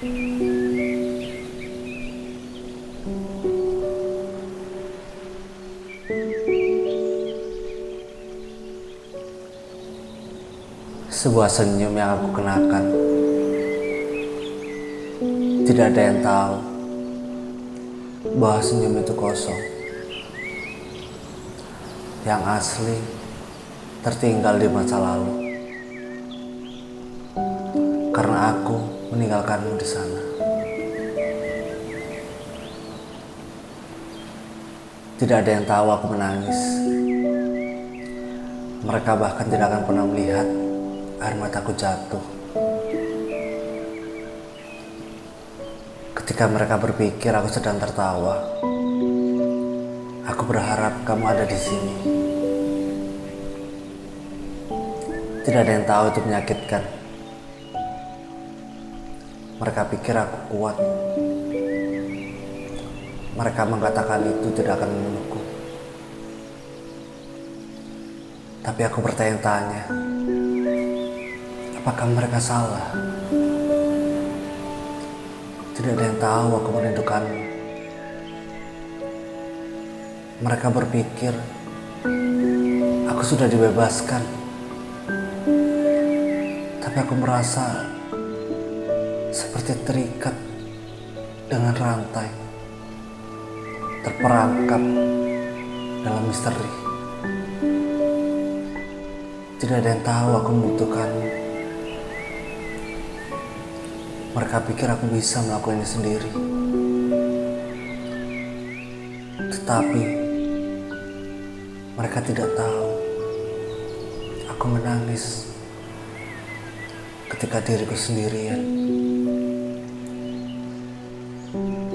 Sebuah senyum yang aku kenakan. Tidak ada yang tahu Bahwa senyum itu kosong. Yang asli Tertinggal di masa lalu. Karena aku meninggalkanmu di sana Tidak ada yang tahu aku menangis mereka bahkan tidak akan pernah melihat air mataku jatuh. Ketika mereka berpikir aku sedang tertawa, aku berharap kamu ada di sini. Tidak ada yang tahu itu menyakitkan. Mereka pikir aku kuat. Mereka mengatakan itu tidak akan membunuhku. Tapi aku bertanya-tanya, apakah mereka salah? Tidak ada yang tahu aku merindukanmu. Mereka berpikir aku sudah dibebaskan. Tapi aku merasa seperti terikat dengan rantai, terperangkap dalam misteri. Tidak ada yang tahu aku membutuhkanmu. Mereka pikir aku bisa melakukannya sendiri. Tetapi mereka tidak tahu aku menangis ketika diriku sendirian. 嗯。